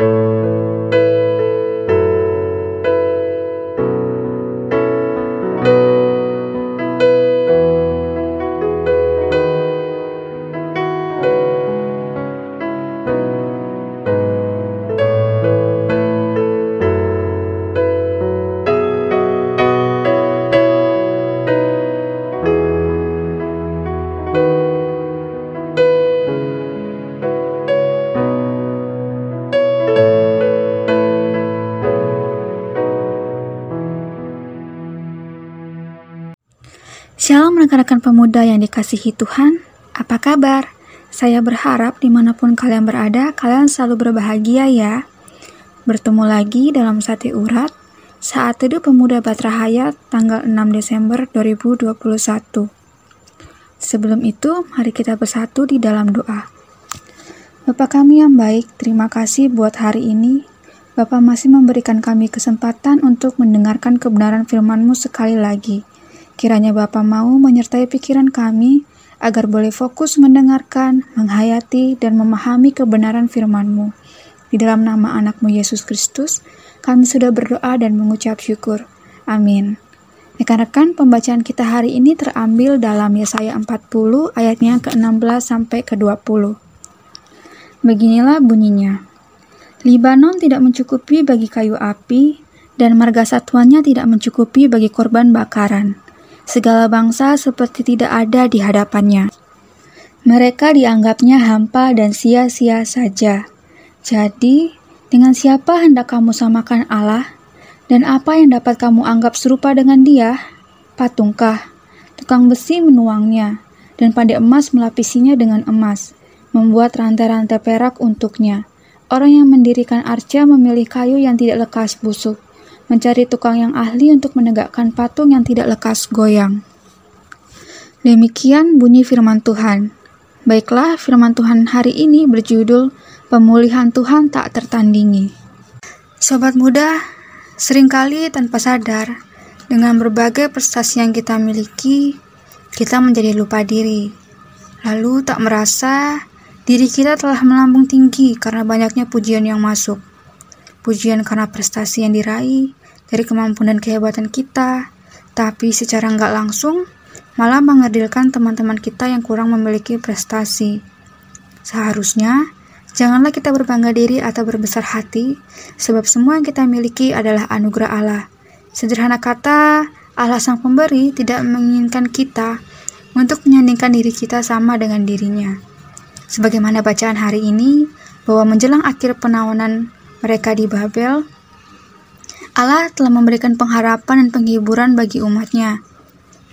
Música Shalom rekan-rekan pemuda yang dikasihi Tuhan, apa kabar? Saya berharap di mana pun kalian berada, kalian selalu berbahagia ya. Bertemu lagi dalam sate urat saat teduh pemuda Batra Hayat tanggal 6 Desember 2021. Sebelum itu, mari kita bersatu di dalam doa. Bapak kami yang baik, terima kasih buat hari ini. Bapak masih memberikan kami kesempatan untuk mendengarkan kebenaran firman-Mu sekali lagi. Kiranya Bapa mau menyertai pikiran kami agar boleh fokus mendengarkan, menghayati, dan memahami kebenaran firman-Mu. Di dalam nama anakmu Yesus Kristus, kami sudah berdoa dan mengucap syukur. Amin. Rekan-rekan, pembacaan kita hari ini terambil dalam Yesaya 40 ayatnya ke-16 sampai ke-20. Beginilah bunyinya. Libanon tidak mencukupi bagi kayu api, dan marga satuannya tidak mencukupi bagi korban bakaran segala bangsa seperti tidak ada di hadapannya. Mereka dianggapnya hampa dan sia-sia saja. Jadi, dengan siapa hendak kamu samakan Allah? Dan apa yang dapat kamu anggap serupa dengan dia? Patungkah? Tukang besi menuangnya, dan pandai emas melapisinya dengan emas, membuat rantai-rantai perak untuknya. Orang yang mendirikan arca memilih kayu yang tidak lekas busuk mencari tukang yang ahli untuk menegakkan patung yang tidak lekas goyang. Demikian bunyi firman Tuhan. Baiklah, firman Tuhan hari ini berjudul Pemulihan Tuhan Tak Tertandingi. Sobat muda, sering kali tanpa sadar, dengan berbagai prestasi yang kita miliki, kita menjadi lupa diri. Lalu tak merasa diri kita telah melambung tinggi karena banyaknya pujian yang masuk. Pujian karena prestasi yang diraih, dari kemampuan dan kehebatan kita, tapi secara nggak langsung malah mengerdilkan teman-teman kita yang kurang memiliki prestasi. Seharusnya, janganlah kita berbangga diri atau berbesar hati, sebab semua yang kita miliki adalah anugerah Allah. Sederhana kata, Allah Sang Pemberi tidak menginginkan kita untuk menyandingkan diri kita sama dengan dirinya. Sebagaimana bacaan hari ini, bahwa menjelang akhir penawanan mereka di Babel, Allah telah memberikan pengharapan dan penghiburan bagi umatnya.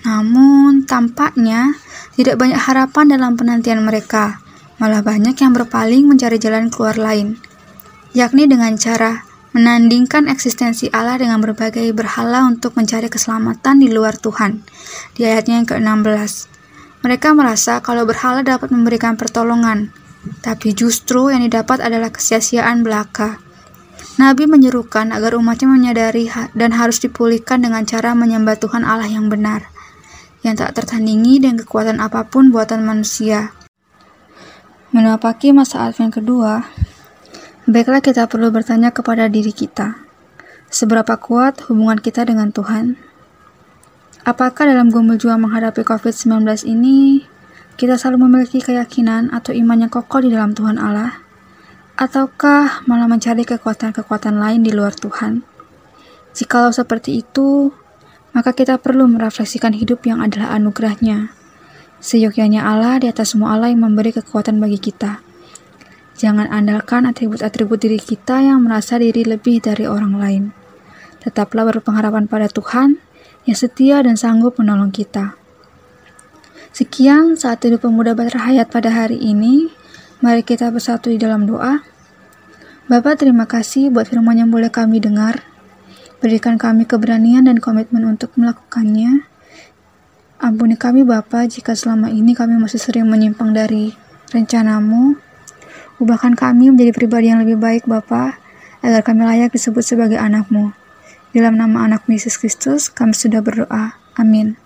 Namun, tampaknya tidak banyak harapan dalam penantian mereka, malah banyak yang berpaling mencari jalan keluar lain, yakni dengan cara menandingkan eksistensi Allah dengan berbagai berhala untuk mencari keselamatan di luar Tuhan. Di ayatnya yang ke-16, mereka merasa kalau berhala dapat memberikan pertolongan, tapi justru yang didapat adalah kesia-siaan belaka. Nabi menyerukan agar umatnya menyadari dan harus dipulihkan dengan cara menyembah Tuhan Allah yang benar, yang tak tertandingi dengan kekuatan apa pun buatan manusia. Menapaki masa Advent kedua, baiklah kita perlu bertanya kepada diri kita, seberapa kuat hubungan kita dengan Tuhan? Apakah dalam gumul juang menghadapi COVID-19 ini, kita selalu memiliki keyakinan atau iman yang kokoh di dalam Tuhan Allah? Ataukah malah mencari kekuatan-kekuatan lain di luar Tuhan? Jikalau seperti itu, maka kita perlu merefleksikan hidup yang adalah anugerahnya. Seyogyanya Allah di atas semua Allah yang memberi kekuatan bagi kita. Jangan andalkan atribut-atribut diri kita yang merasa diri lebih dari orang lain. Tetaplah berpengharapan pada Tuhan yang setia dan sanggup menolong kita. Sekian saat hidup pemuda berhayat pada hari ini. Mari kita bersatu di dalam doa. Bapak terima kasih buat firman yang boleh kami dengar. Berikan kami keberanian dan komitmen untuk melakukannya. Ampuni kami Bapak jika selama ini kami masih sering menyimpang dari rencanamu. Ubahkan kami menjadi pribadi yang lebih baik Bapak, agar kami layak disebut sebagai anakmu. Dalam nama anak Yesus Kristus, kami sudah berdoa. Amin.